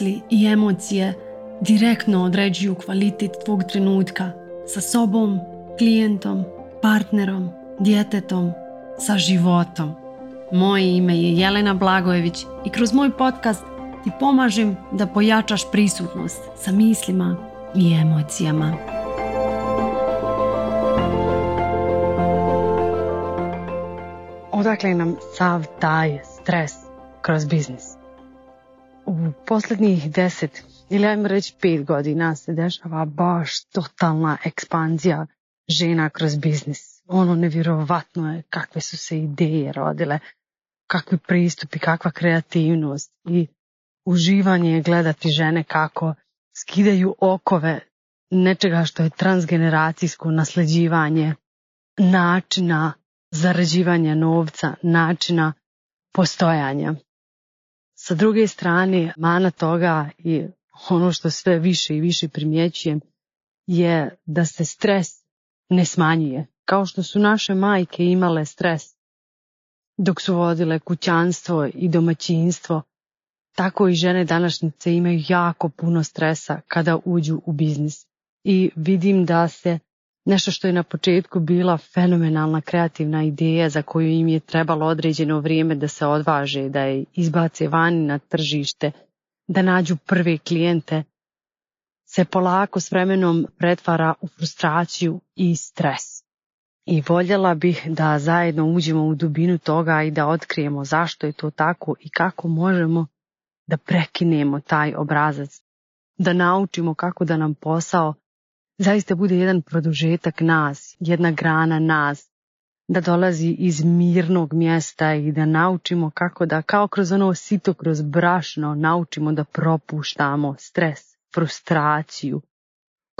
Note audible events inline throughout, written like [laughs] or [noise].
misli i emocije direktno određuju kvalitet tvog trenutka sa sobom, klijentom, partnerom, djetetom, sa životom. Moje ime je Jelena Blagojević i kroz moj podcast ti pomažem da pojačaš prisutnost sa mislima i emocijama. Odakle nam sav taj stres kroz biznis? u poslednjih deset ili ajmo reći pet godina se dešava baš totalna ekspanzija žena kroz biznis. Ono nevjerovatno je kakve su se ideje rodile, kakvi pristupi, kakva kreativnost i uživanje je gledati žene kako skidaju okove nečega što je transgeneracijsko nasleđivanje, načina zarađivanja novca, načina postojanja. Sa druge strane, mana toga i ono što sve više i više primjećujem je da se stres ne smanjuje. Kao što su naše majke imale stres dok su vodile kućanstvo i domaćinstvo, tako i žene današnjice imaju jako puno stresa kada uđu u biznis. I vidim da se nešto što je na početku bila fenomenalna kreativna ideja za koju im je trebalo određeno vrijeme da se odvaže, da je izbace vani na tržište, da nađu prve klijente, se polako s vremenom pretvara u frustraciju i stres. I voljela bih da zajedno uđemo u dubinu toga i da otkrijemo zašto je to tako i kako možemo da prekinemo taj obrazac, da naučimo kako da nam posao zaista bude jedan produžetak nas, jedna grana nas, da dolazi iz mirnog mjesta i da naučimo kako da, kao kroz ono sito, kroz brašno, naučimo da propuštamo stres, frustraciju,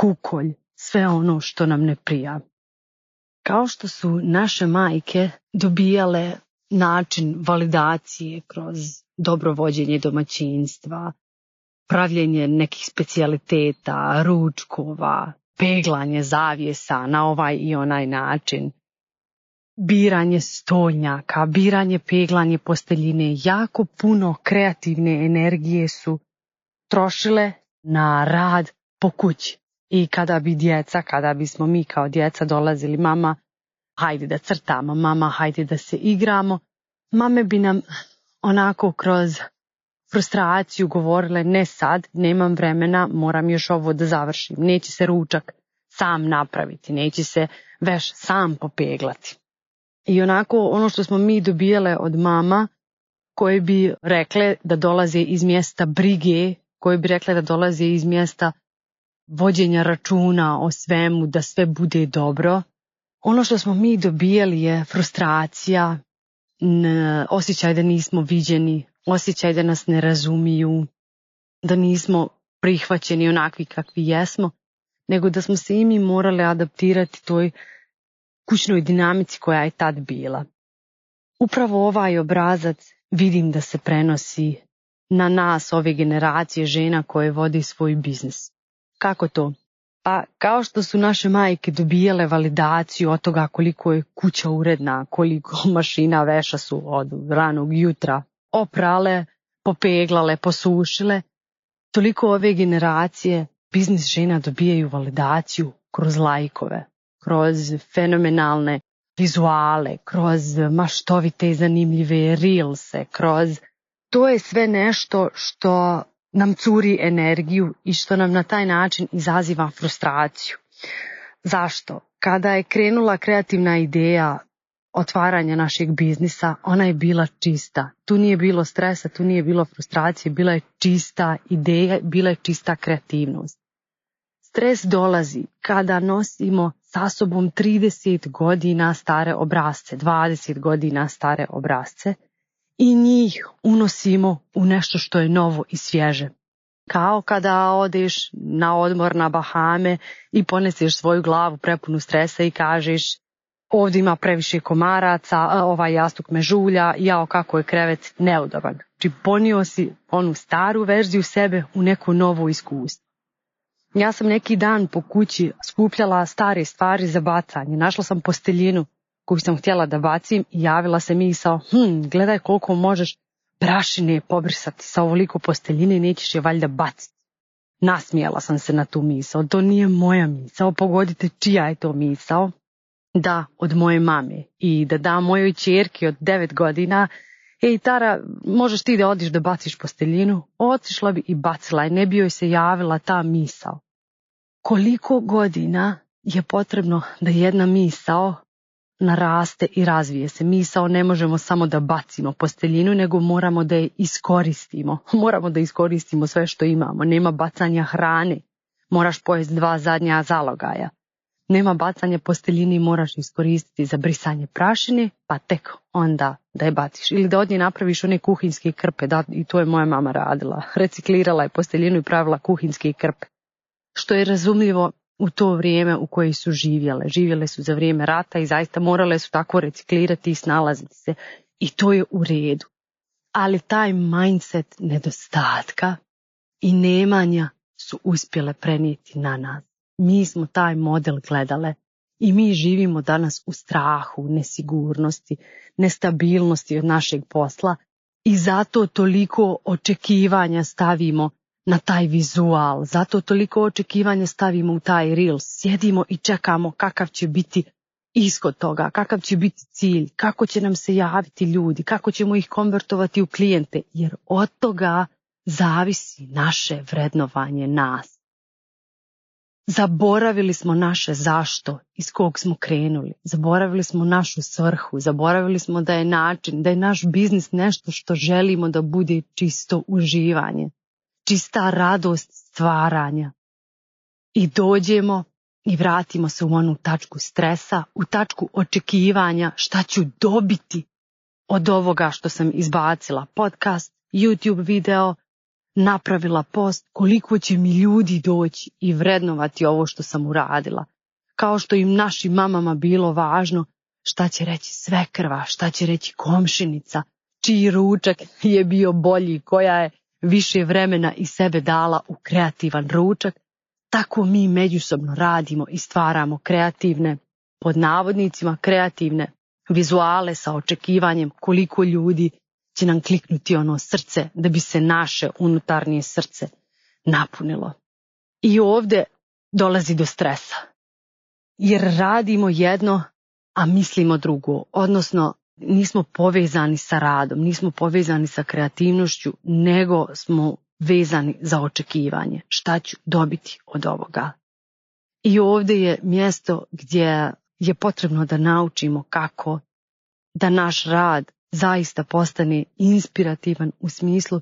kukolj, sve ono što nam ne prija. Kao što su naše majke dobijale način validacije kroz dobro vođenje domaćinstva, pravljenje nekih specijaliteta, ručkova, peglanje zavjesa na ovaj i onaj način, biranje stolnjaka, biranje peglanje posteljine, jako puno kreativne energije su trošile na rad po kući. I kada bi djeca, kada bismo mi kao djeca dolazili mama, hajde da crtamo, mama, hajde da se igramo, mame bi nam onako kroz frustraciju govorile ne sad, nemam vremena, moram još ovo da završim, neće se ručak sam napraviti, neće se veš sam popeglati. I onako ono što smo mi dobijale od mama koje bi rekle da dolaze iz mjesta brige, koje bi rekle da dolaze iz mjesta vođenja računa o svemu, da sve bude dobro. Ono što smo mi dobijali je frustracija, osjećaj da nismo viđeni, osjećaj da nas ne razumiju, da nismo prihvaćeni onakvi kakvi jesmo, nego da smo se i mi morali adaptirati toj kućnoj dinamici koja je tad bila. Upravo ovaj obrazac vidim da se prenosi na nas ove generacije žena koje vodi svoj biznis. Kako to? Pa kao što su naše majke dobijale validaciju od toga koliko je kuća uredna, koliko [laughs] mašina veša su od ranog jutra oprale, popeglale, posušile, toliko ove generacije biznis žena dobijaju validaciju kroz lajkove, kroz fenomenalne vizuale, kroz maštovite i zanimljive rilse, kroz to je sve nešto što nam curi energiju i što nam na taj način izaziva frustraciju. Zašto? Kada je krenula kreativna ideja otvaranje našeg biznisa, ona je bila čista. Tu nije bilo stresa, tu nije bilo frustracije, bila je čista ideja, bila je čista kreativnost. Stres dolazi kada nosimo sa sobom 30 godina stare obrazce, 20 godina stare obrazce i njih unosimo u nešto što je novo i svježe. Kao kada odeš na odmor na Bahame i poneseš svoju glavu prepunu stresa i kažeš ovdje ima previše komaraca, ovaj jastuk me žulja, jao kako je krevet neudoban. Znači ponio si onu staru verziju sebe u neko novo iskustvo. Ja sam neki dan po kući skupljala stare stvari za bacanje. Našla sam posteljinu koju sam htjela da bacim i javila se misao, hm, gledaj koliko možeš prašine pobrisati sa ovoliko posteljine, i nećeš je valjda baciti. Nasmijala sam se na tu misao, to nije moja misao, pogodite čija je to misao. Da, od moje mame i da da mojoj čerki od devet godina Ej, Tara, možeš ti da odiš da baciš posteljinu? Otišla bi i bacila i ne bi joj se javila ta misao. Koliko godina je potrebno da jedna misao naraste i razvije se. Misao ne možemo samo da bacimo posteljinu, nego moramo da je iskoristimo. [laughs] Moramo da iskoristimo sve što imamo. Nema bacanja hrane. Moraš pojesti dva zadnja zalogaja nema bacanje posteljini, moraš iskoristiti za brisanje prašine, pa tek onda da je baciš. Ili da od nje napraviš one kuhinske krpe, da i to je moja mama radila. [laughs] Reciklirala je posteljinu i pravila kuhinske krpe. Što je razumljivo u to vrijeme u kojoj su živjele. Živjele su za vrijeme rata i zaista morale su tako reciklirati i snalaziti se. I to je u redu. Ali taj mindset nedostatka i nemanja su uspjele prenijeti na nas mi smo taj model gledale i mi živimo danas u strahu, nesigurnosti, nestabilnosti od našeg posla i zato toliko očekivanja stavimo na taj vizual, zato toliko očekivanja stavimo u taj reels, sjedimo i čekamo kakav će biti ishod toga, kakav će biti cilj, kako će nam se javiti ljudi, kako ćemo ih konvertovati u klijente, jer od toga zavisi naše vrednovanje nas. Zaboravili smo naše zašto, iz kog smo krenuli. Zaboravili smo našu svrhu, zaboravili smo da je način, da je naš biznis nešto što želimo da bude čisto uživanje, čista radost stvaranja. I dođemo i vratimo se u onu tačku stresa, u tačku očekivanja šta ću dobiti od ovoga što sam izbacila podcast, YouTube video, napravila post koliko će mi ljudi doći i vrednovati ovo što sam uradila. Kao što im našim mamama bilo važno šta će reći svekrva, šta će reći komšinica, čiji ručak je bio bolji, koja je više vremena i sebe dala u kreativan ručak, tako mi međusobno radimo i stvaramo kreativne, pod navodnicima kreativne vizuale sa očekivanjem koliko ljudi će nam kliknuti ono srce da bi se naše unutarnje srce napunilo. I ovdje dolazi do stresa. Jer radimo jedno, a mislimo drugo. Odnosno, nismo povezani sa radom, nismo povezani sa kreativnošću, nego smo vezani za očekivanje. Šta ću dobiti od ovoga? I ovdje je mjesto gdje je potrebno da naučimo kako da naš rad zaista postane inspirativan u smislu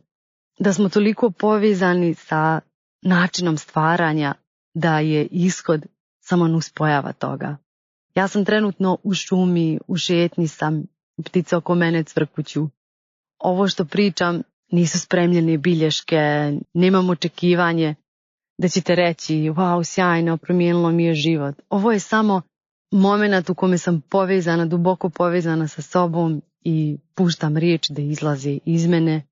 da smo toliko povezani sa načinom stvaranja da je ishod samo nuspojava toga. Ja sam trenutno u šumi, u šetni sam, ptice oko mene cvrkuću. Ovo što pričam nisu spremljene bilješke, nemam očekivanje da ćete reći, wow, sjajno, promijenilo mi je život. Ovo je samo moment u kome sam povezana, duboko povezana sa sobom i puštam riječ da izlazi iz mene.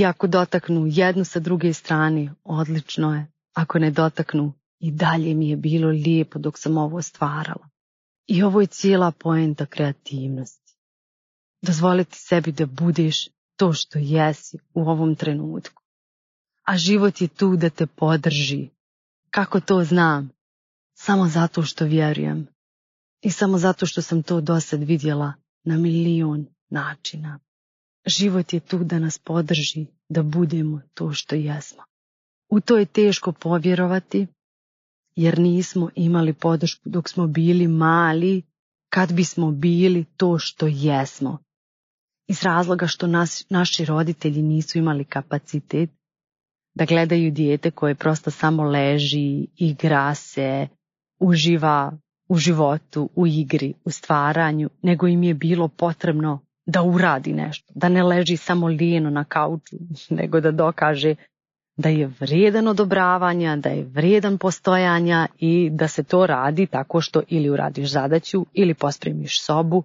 I ako dotaknu jednu sa druge strane, odlično je. Ako ne dotaknu, i dalje mi je bilo lijepo dok sam ovo stvarala. I ovo je cijela poenta kreativnosti. Dozvoliti sebi da budeš to što jesi u ovom trenutku. A život je tu da te podrži. Kako to znam? Samo zato što vjerujem. I samo zato što sam to dosad vidjela na milion načina. Život je tu da nas podrži, da budemo to što jesmo. U to je teško povjerovati, jer nismo imali podršku dok smo bili mali, kad bismo bili to što jesmo. Iz razloga što naši roditelji nisu imali kapacitet da gledaju dijete koje prosto samo leži, igra se, uživa u životu, u igri, u stvaranju, nego im je bilo potrebno da uradi nešto, da ne leži samo lijeno na kauču, [laughs] nego da dokaže da je vrijedan odobravanja, da je vrijedan postojanja i da se to radi tako što ili uradiš zadaću, ili pospremiš sobu,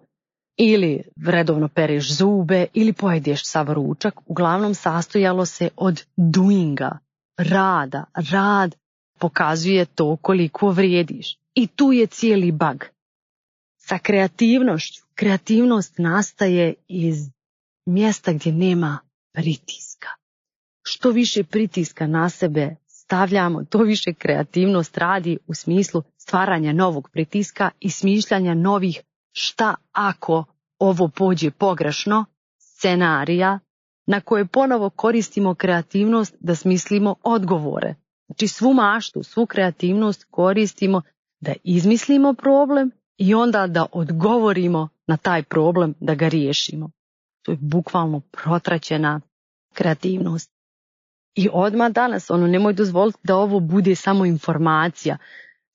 ili redovno pereš zube, ili pojedeš sav ručak. Uglavnom sastojalo se od doinga, rada, rad pokazuje to koliko vrijediš. I tu je cijeli bag sa kreativnošću. Kreativnost nastaje iz mjesta gdje nema pritiska. Što više pritiska na sebe stavljamo, to više kreativnost radi u smislu stvaranja novog pritiska i smišljanja novih šta ako ovo pođe pogrešno, scenarija na koje ponovo koristimo kreativnost da smislimo odgovore. Znači svu maštu, svu kreativnost koristimo da izmislimo problem i onda da odgovorimo na taj problem, da ga riješimo. To je bukvalno protraćena kreativnost. I odmah danas, ono, nemoj dozvoliti da ovo bude samo informacija,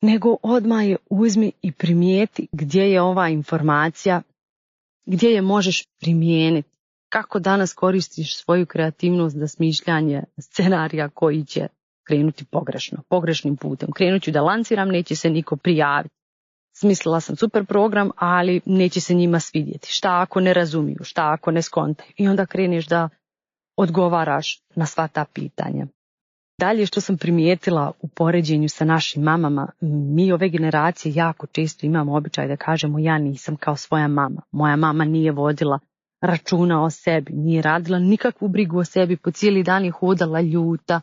nego odmah je uzmi i primijeti gdje je ova informacija, gdje je možeš primijeniti. Kako danas koristiš svoju kreativnost za smišljanje scenarija koji će krenuti pogrešno, pogrešnim putem. Krenut ću da lanciram, neće se niko prijaviti smislila sam super program, ali neće se njima svidjeti. Šta ako ne razumiju, šta ako ne skontaju. I onda kreneš da odgovaraš na sva ta pitanja. Dalje što sam primijetila u poređenju sa našim mamama, mi ove generacije jako često imamo običaj da kažemo ja nisam kao svoja mama. Moja mama nije vodila računa o sebi, nije radila nikakvu brigu o sebi, po cijeli dan je hodala ljuta,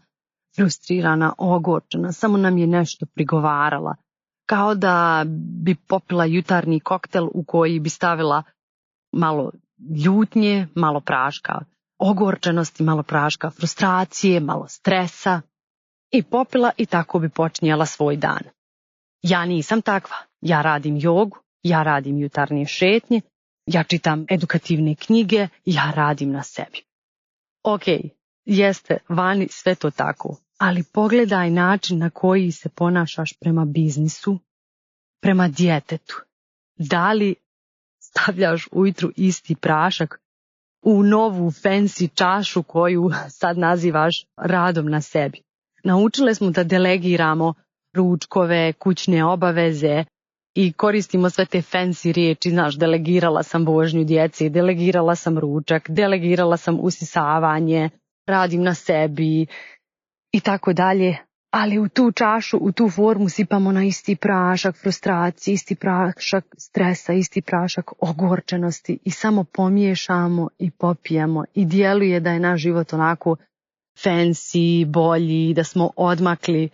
frustrirana, ogorčena, samo nam je nešto prigovarala kao da bi popila jutarnji koktel u koji bi stavila malo ljutnje, malo praška, ogorčenosti, malo praška, frustracije, malo stresa i popila i tako bi počinjela svoj dan. Ja nisam takva, ja radim jogu, ja radim jutarnje šetnje, ja čitam edukativne knjige, ja radim na sebi. Ok, jeste, vani sve to tako, ali pogledaj način na koji se ponašaš prema biznisu, prema djetetu. Da li stavljaš ujutru isti prašak u novu fancy čašu koju sad nazivaš radom na sebi. Naučile smo da delegiramo ručkove, kućne obaveze i koristimo sve te fancy riječi, znaš, delegirala sam božnju djeci, delegirala sam ručak, delegirala sam usisavanje, radim na sebi, i tako dalje. Ali u tu čašu, u tu formu sipamo na isti prašak frustracije, isti prašak stresa, isti prašak ogorčenosti i samo pomiješamo i popijemo. i djeluje da je naš život onako fancy, bolji, da smo odmakli.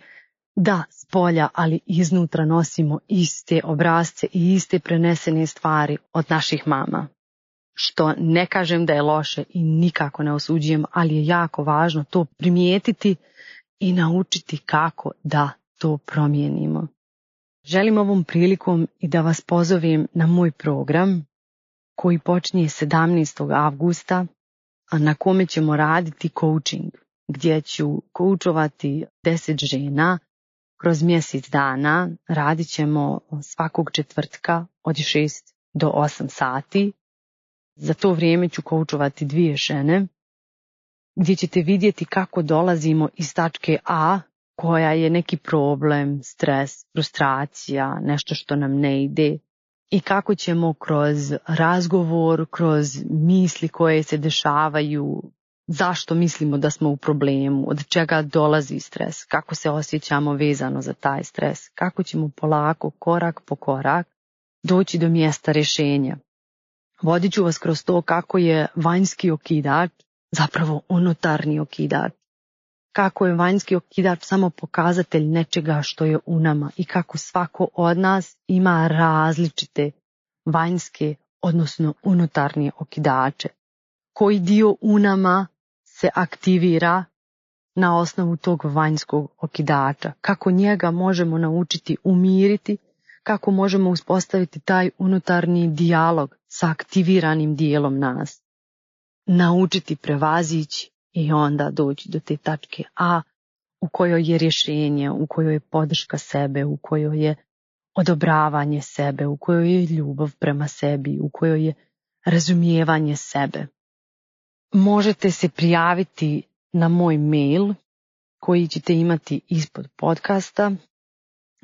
Da, spolja, ali iznutra nosimo iste obrazce i iste prenesene stvari od naših mama što ne kažem da je loše i nikako ne osuđujem, ali je jako važno to primijetiti i naučiti kako da to promijenimo. Želim ovom prilikom i da vas pozovem na moj program koji počinje 17. augusta, a na kome ćemo raditi coaching, gdje ću koučovati 10 žena kroz mjesec dana, radit ćemo svakog četvrtka od 6 do 8 sati za to vrijeme ću koučovati dvije žene, gdje ćete vidjeti kako dolazimo iz tačke A, koja je neki problem, stres, frustracija, nešto što nam ne ide, i kako ćemo kroz razgovor, kroz misli koje se dešavaju, zašto mislimo da smo u problemu, od čega dolazi stres, kako se osjećamo vezano za taj stres, kako ćemo polako korak po korak doći do mjesta rješenja. Vodit ću vas kroz to kako je vanjski okidač zapravo unutarnji okidač. Kako je vanjski okidač samo pokazatelj nečega što je u nama i kako svako od nas ima različite vanjske, odnosno unutarnje okidače. Koji dio u nama se aktivira na osnovu tog vanjskog okidača, kako njega možemo naučiti umiriti kako možemo uspostaviti taj unutarnji dijalog sa aktiviranim dijelom nas. Naučiti prevazići i onda doći do te tačke A u kojoj je rješenje, u kojoj je podrška sebe, u kojoj je odobravanje sebe, u kojoj je ljubav prema sebi, u kojoj je razumijevanje sebe. Možete se prijaviti na moj mail koji ćete imati ispod podcasta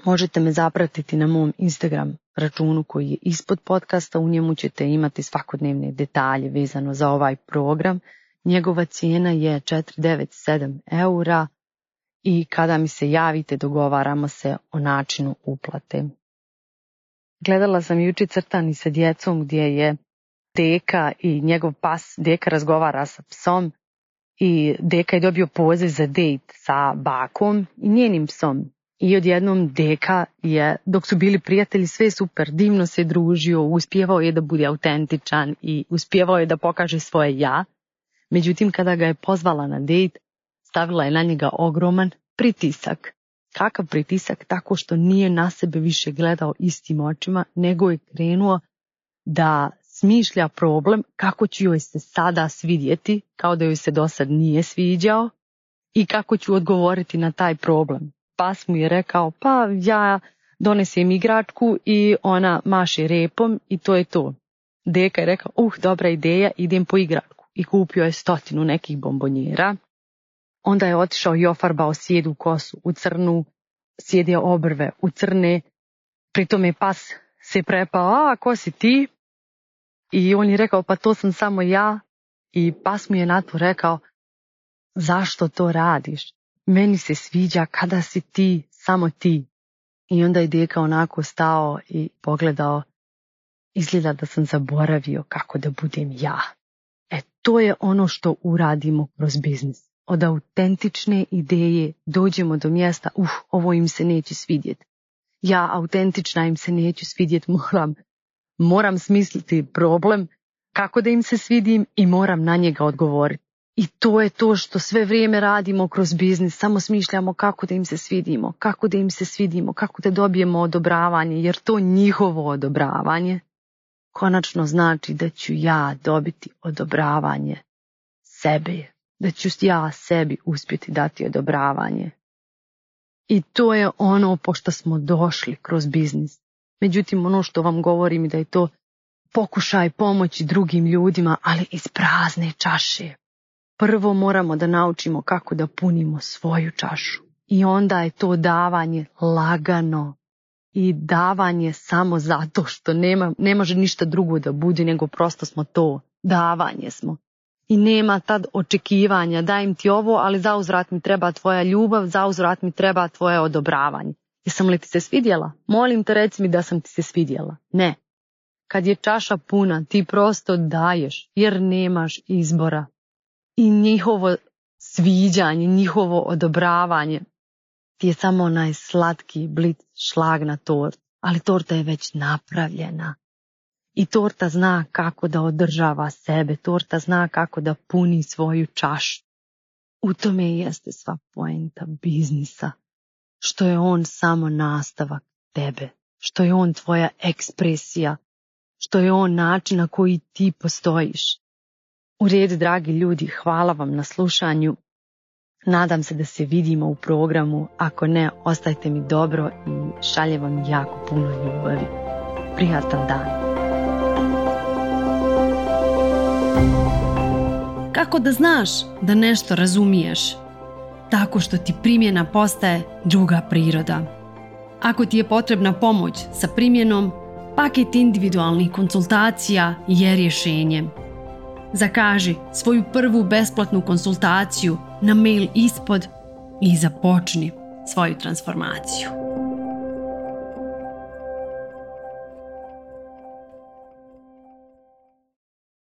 Možete me zapratiti na mom Instagram računu koji je ispod podcasta, u njemu ćete imati svakodnevne detalje vezano za ovaj program. Njegova cijena je 497 eura i kada mi se javite dogovaramo se o načinu uplate. Gledala sam juči crtani sa djecom gdje je deka i njegov pas, deka razgovara sa psom i deka je dobio poziv za dejt sa bakom i njenim psom i odjednom deka je, dok su bili prijatelji, sve super, divno se družio, uspjevao je da bude autentičan i uspjevao je da pokaže svoje ja. Međutim, kada ga je pozvala na dejt, stavila je na njega ogroman pritisak. Kakav pritisak? Tako što nije na sebe više gledao istim očima, nego je krenuo da smišlja problem kako će joj se sada svidjeti, kao da joj se dosad nije sviđao, i kako ću odgovoriti na taj problem pas mu je rekao pa ja donesem igračku i ona maše repom i to je to. Deka je rekao, uh, dobra ideja, idem po igračku. I kupio je stotinu nekih bombonjera. Onda je otišao i ofarbao sjedu kosu u crnu, sjedio obrve u crne. Pritom je pas se prepao, a ko si ti? I on je rekao, pa to sam samo ja. I pas mu je na to rekao, zašto to radiš? meni se sviđa kada si ti, samo ti. I onda je djeka onako stao i pogledao, izgleda da sam zaboravio kako da budem ja. E to je ono što uradimo kroz biznis. Od autentične ideje dođemo do mjesta, uf, uh, ovo im se neće svidjeti. Ja autentična im se neću svidjet, moram, moram smisliti problem kako da im se svidim i moram na njega odgovoriti. I to je to što sve vrijeme radimo kroz biznis, samo smišljamo kako da im se svidimo, kako da im se svidimo, kako da dobijemo odobravanje, jer to njihovo odobravanje konačno znači da ću ja dobiti odobravanje sebe, da ću ja sebi uspjeti dati odobravanje. I to je ono pošto smo došli kroz biznis. Međutim, ono što vam govorim da je to pokušaj pomoći drugim ljudima, ali iz prazne čaše, prvo moramo da naučimo kako da punimo svoju čašu. I onda je to davanje lagano i davanje samo zato što nema, ne može ništa drugo da budi nego prosto smo to, davanje smo. I nema tad očekivanja, dajem ti ovo, ali zauzrat mi treba tvoja ljubav, zauzrat mi treba tvoje odobravanje. Jesam li ti se svidjela? Molim te reci mi da sam ti se svidjela. Ne. Kad je čaša puna, ti prosto daješ, jer nemaš izbora i njihovo sviđanje, njihovo odobravanje ti je samo onaj slatki blit šlag na tort, ali torta je već napravljena. I torta zna kako da održava sebe, torta zna kako da puni svoju čašu. U tome jeste sva poenta biznisa, što je on samo nastavak tebe, što je on tvoja ekspresija, što je on način na koji ti postojiš. U redu, dragi ljudi, hvala vam na slušanju. Nadam se da se vidimo u programu. Ako ne, ostajte mi dobro i šalje vam jako puno ljubavi. Prijatan dan. Kako da znaš da nešto razumiješ? Tako što ti primjena postaje druga priroda. Ako ti je potrebna pomoć sa primjenom, paket individualnih konsultacija je rješenje. Zakaži svoju prvu besplatnu konsultaciju na mail ispod i započni svoju transformaciju.